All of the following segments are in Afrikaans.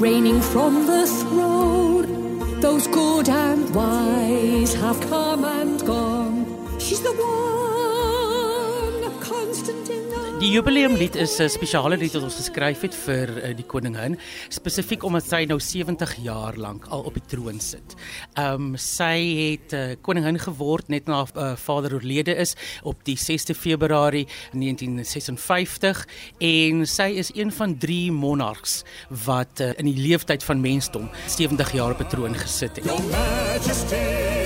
reigning from the throne. Those good and wise have come and gone. She's the one. Die jubileumlied is 'n spesiale lied wat ons geskryf het vir uh, die koningin, spesifiek omdat sy nou 70 jaar lank al op die troon sit. Ehm um, sy het uh, koningin geword net na uh, vader oorlede is op die 6de Februarie 1956 en sy is een van drie monargs wat uh, in die leeftyd van mensdom 70 jaar op 'n troon gesit het. Your Majesty.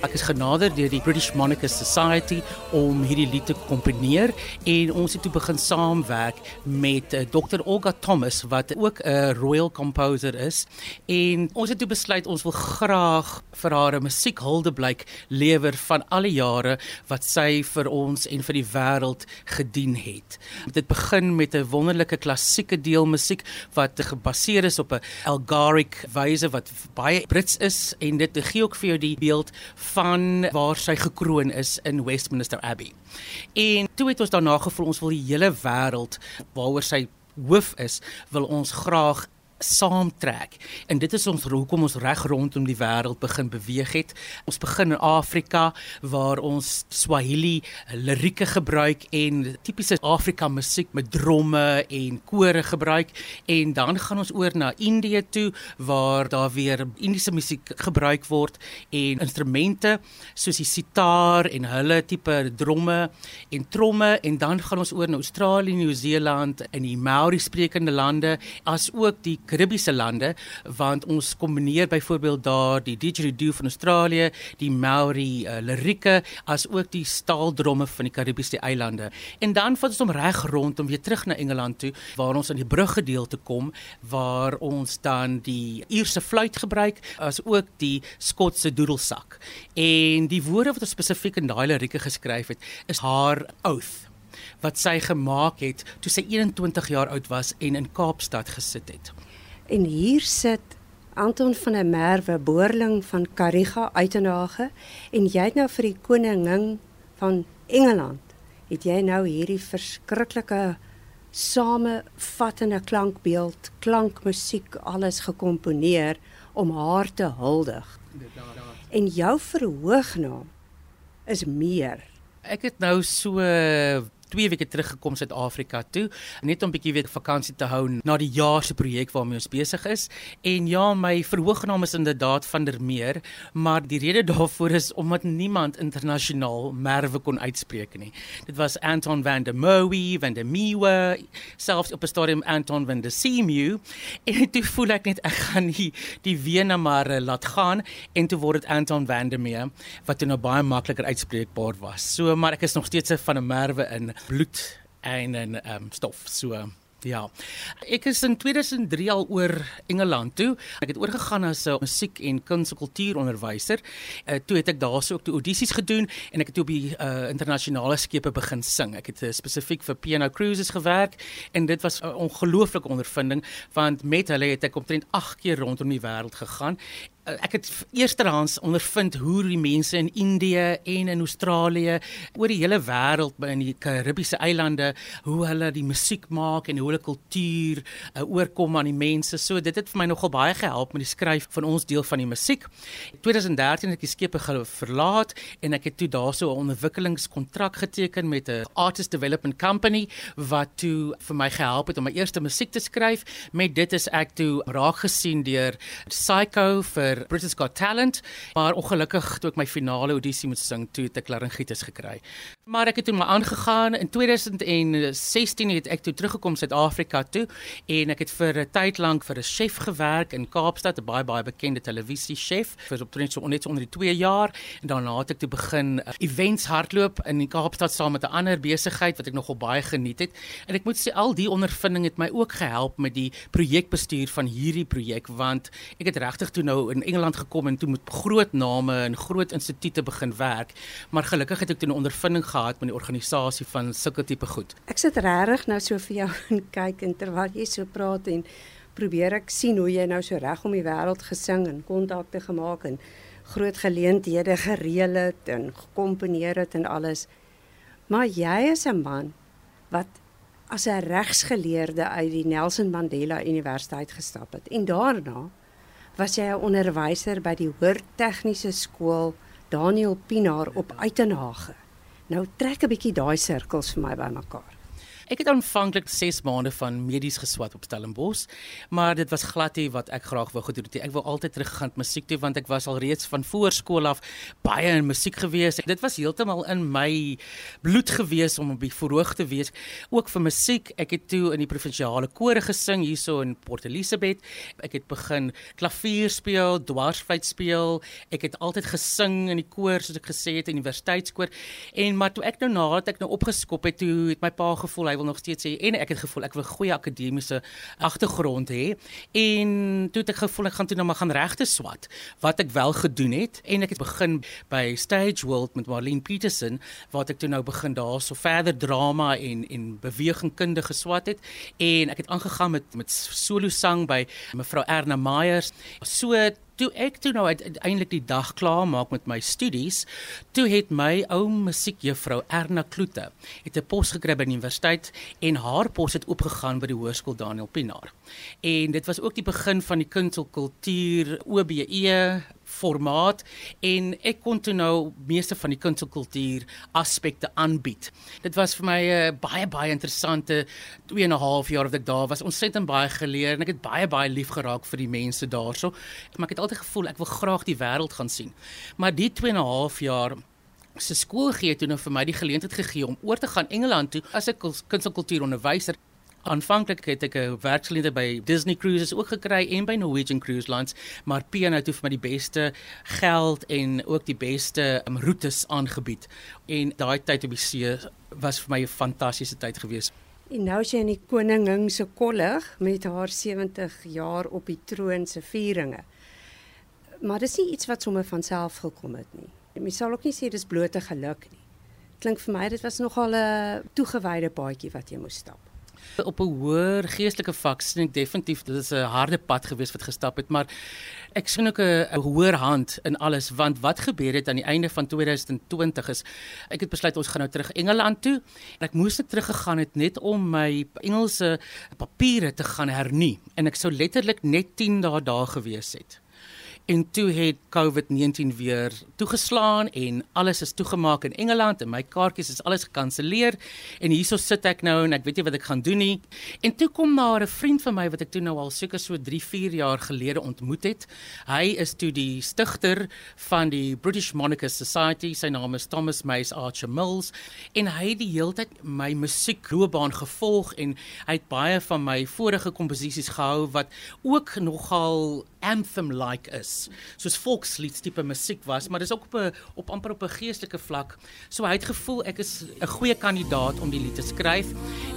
Ek is genader deur die British Monarchist Society om hierdie lied te komponeer en ons het toe begin saamwerk met eh, Dr. Olga Thomas wat ook 'n royal composer is en ons het toe besluit ons wil graag vir haar 'n musiekhulde-blyk lewer van al die jare wat sy vir ons en vir die wêreld gedien het. Dit begin met 'n wonderlike klassieke deel musiek wat gebaseer is op 'n Algaric wyse wat baie Brits is en dit gee ook vir jou die beeld van waar sy gekroon is in Westminster Abbey. En toe het ons daarna gevoel ons wil die hele wêreld waaroor sy hoof is, wil ons graag saamtrek. En dit is ons hoekom ons reg rondom die wêreld begin beweeg het. Ons begin in Afrika waar ons Swahili lirieke gebruik en tipiese Afrika musiek met dromme en kore gebruik en dan gaan ons oor na Indië toe waar daar weer Indiese musiek gebruik word en instrumente soos die sitaar en hulle tipe dromme en tromme en dan gaan ons oor na Australië, Nieu-Seeland en die Maori sprekende lande as ook die Karibiese lande want ons kombineer byvoorbeeld daar die didgeridoo van Australië, die Maori uh, lirieke as ook die staaldromme van die Karibiese eilande. En dan vat ons hom reg rond om weer terug na Engeland toe waar ons aan die bruggedeelte kom waar ons dan die Ierse fluit gebruik as ook die Skotse doedelsak. En die woorde wat ons spesifiek in daai lirieke geskryf het is haar oath wat sy gemaak het toe sy 21 jaar oud was en in Kaapstad gesit het. En hier sit Anton van der Merwe, boerling van Kariga Uitenhage en jy het nou vir die koningin van Engeland het jy nou hierdie verskriklike samevattende klankbeeld, klankmusiek alles gekomponeer om haar te huldig. En jou verhoognaam is meer. Ek het nou so 2 weke terug gekom Suid-Afrika toe net om 'n bietjie weer vakansie te hou na die jaar se projek waarmee ons besig is. En ja, my verhoognaam is inderdaad van der Meer, maar die rede daarvoor is omdat niemand internasionaal Merwe kon uitspreek nie. Dit was Anton van der Merwe, van der Mewe, selfs op 'n stadium Anton van der Seamew. En toe voel ek net ek gaan nie die Wena maar uh, laat gaan en toe word dit Anton van der Meer wat toe nou baie makliker uitspreekbaar was. So maar ek is nog steeds 'n van 'n Merwe in bloed en 'n um, stof. So Ja. Ek is in 2003 al oor Engeland toe. Ek het oorgegaan as 'n musiek en kuns en kultuuronderwyser. Uh, toe het ek daarso ook die audisies gedoen en ek het toe op die uh, internasionale skepe begin sing. Ek het uh, spesifiek vir P&O Cruises gewerk en dit was 'n ongelooflike ondervinding want met hulle het ek omtrent 8 keer rondom die wêreld gegaan ek het eersterhands ondervind hoe die mense in Indië en in Australië oor die hele wêreld by in die Karibiese eilande hoe hulle die musiek maak en hoe hulle kultuur uh, oorkom aan die mense. So dit het vir my nogal baie gehelp met die skryf van ons deel van die musiek. 2013 het ek die skepe verlaat en ek het toe daarso 'n onderwikkelingskontrak geteken met 'n artist development company wat toe vir my gehelp het om my eerste musiek te skryf. Met dit is ek toe raak gesien deur Psycho vir British Got Talent, maar ongelukkig toe ek my finale audisie moet sing, toe het ek laryngitis gekry. Maar ek het toe maar aangegaan. In 2016 het ek toe teruggekom Suid-Afrika toe en ek het vir 'n tyd lank vir 'n chef gewerk in Kaapstad, 'n baie baie bekende televisie chef vir net so net so onder die 2 jaar en daarna het ek toe begin uh, events hardloop in Kaapstad saam met 'n ander besigheid wat ek nogal baie geniet het. En ek moet sê al die ondervinding het my ook gehelp met die projekbestuur van hierdie projek want ek het regtig toe nou in Engeland gekom en toe met groot name en groot instituie begin werk, maar gelukkig het ek toe 'n ondervinding gehad met die organisasie van sulke tipe goed. Ek sit regtig nou so vir jou en kyk en terwyl jy so praat en probeer ek sien hoe jy nou so reg om die wêreld gesing en kontakte gemaak en groot geleenthede gereël het en gekomponeer het en alles. Maar jy is 'n man wat as 'n regsgeleerde uit die Nelson Mandela Universiteit gestap het en daarna was jy 'n onderwyser by die Hoër Tegniese Skool Daniel Pinaar op Uitenhage. Nou trek 'n bietjie daai sirkels vir my bymekaar. Ek het aanvanklik 6 maande van medies geswat op Stellenbosch, maar dit was glad nie wat ek graag wou gedoen het. Ek wou altyd teruggaan musiek toe want ek was al reeds van voorskool af baie in musiek gewees. Dit was heeltemal in my bloed gewees om op die verhoog te wees, ook vir musiek. Ek het toe in die provinsiale kore gesing hierso in Port Elizabeth. Ek het begin klavier speel, dwarsfluit speel. Ek het altyd gesing in die koor soos ek gesê het, universiteitskoor. En maar toe ek nou nadat ek nou opgeskop het, toe het my pa gevoel hy wil nog steeds sê en ek het gevoel ek wil goeie akademiese agtergrond hê. En toe het ek gevoel ek gaan toe nou maar gaan regte swat wat ek wel gedoen het. En ek het begin by Stage World met Marlene Petersen wat ek toe nou begin daarso verder drama en en bewegingkunde geswat het. En ek het aangegaan met met solo sang by mevrou Erna Meyers. So toe ek toe nou uiteindelik die dag klaar maak met my studies, toe het my ou musiekjuffrou Erna Kloete het 'n pos gekry by die universiteit en haar pos het oopgegaan by die hoërskool Daniel Pinaar. En dit was ook die begin van die kunstelkultuur OBE formaat en ek kon toe nou meeste van die kunstelkultuur aspekte aanbied. Dit was vir my 'n uh, baie baie interessante 2 en 'n half jaar wat ek daar was. Het baie geleer en ek het baie baie lief geraak vir die mense daarso. Maar ek het altyd gevoel ek wil graag die wêreld gaan sien. Maar die 2 en 'n half jaar se skool gee toe nou vir my die geleentheid gegee om oor te gaan Engeland toe as 'n kunstelkultuuronderwyser Aanvanklik het ek 'n werksgeleenthede by Disney Cruises ook gekry en by Norwegian Cruise Lines, maar Piano het vir my die beste geld en ook die beste um, roetes aangebied. En daai tyd op die see was vir my 'n fantastiese tyd gewees. En nou is jy in die koningin se kollig met haar 70 jaar op die troon se vieringe. Maar dis nie iets wat sommer van self gekom het nie. Jy sal ook nie sê dis blote geluk nie. Klink vir my dit was nogal 'n toegewyde paadjie wat jy moes stap op 'n hoër geestelike vlak sien ek definitief dit is 'n harde pad gewees wat gestap het maar ek sien ook 'n hoër hand in alles want wat gebeur het aan die einde van 2020 is ek het besluit ons gaan nou terug Engeland toe en ek moes net teruggegaan het net om my Engelse papiere te gaan hernie en ek sou letterlik net 10 dae daar gewees het En toe het COVID-19 weer toegeslaan en alles is toegemaak in Engeland en my kaartjies is alles gekanselleer en hierso sit ek nou en ek weet nie wat ek gaan doen nie. En toe kom daar 'n vriend van my wat ek toe nou al seker so 3, 4 jaar gelede ontmoet het. Hy is toe die stigter van die British Monarchist Society. Sy naam is Thomas Mays Archer Mills en hy het die hele tyd my musiekloopbaan gevolg en hy het baie van my vorige komposisies gehou wat ook nogal anthem like is. Soos volkslied tipe musiek was maar dis ook op 'n op amper op 'n geestelike vlak. So hy het gevoel ek is 'n goeie kandidaat om die lied te skryf.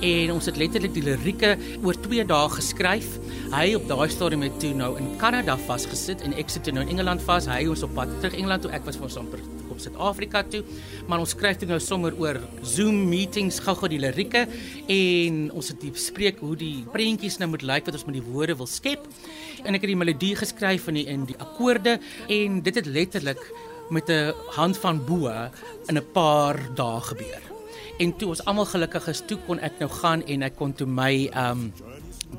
En ons het letterlik die lirieke oor 2 dae geskryf. Hy op daai stadium het toe nou in Kanada vasgesit en ek sit nou in Engeland vas. Hy ons op pad terug Engeland toe. Ek was vir ons amper op Suid-Afrika toe maar ons skryf dit nou sommer oor Zoom meetings gou-gou die lirieke en ons het bespreek hoe die prentjies nou moet lyk wat ons met die woorde wil skep en ek het die melodie geskryf in die in die akkoorde en dit het letterlik met 'n hand van bo in 'n paar dae gebeur. En toe ons almal gelukkig is, toe kon ek nou gaan en ek kon toe my um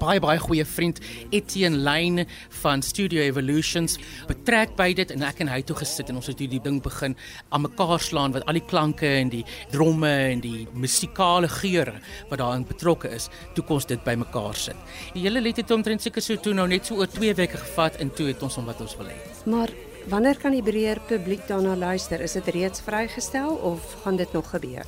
baie baie goeie vriend Etienne Lane van Studio Evolutions betrek by dit en ek en hy toe gesit en ons het hierdie ding begin aan mekaar slaan wat al die klanke en die dromme en die musikale geure wat daarin betrokke is toe kon ons dit by mekaar sit. Die hele lied het omtrent seker so toe nou net so oor 2 weke gevat en toe het ons hom wat ons wil hê. Maar wanneer kan die breër publiek daarna luister? Is dit reeds vrygestel of gaan dit nog gebeur?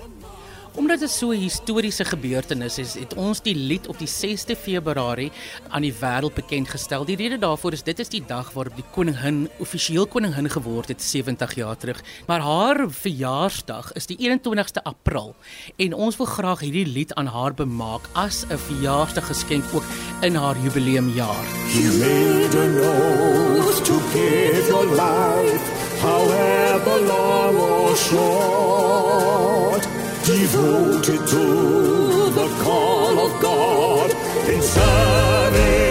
Omdat dit so 'n historiese gebeurtenis is, het ons die lied op die 6de Februarie aan die wêreld bekend gestel. Die rede daarvoor is dit is die dag waarop die koningin offisieel koningin geword het 70 jaar terug. Maar haar verjaarsdag is die 21ste April en ons wil graag hierdie lied aan haar bemaak as 'n verjaarsdaggeskenk ook in haar jubileumjaar. You made an oath to give your life however long or short devoted to the call of God in service.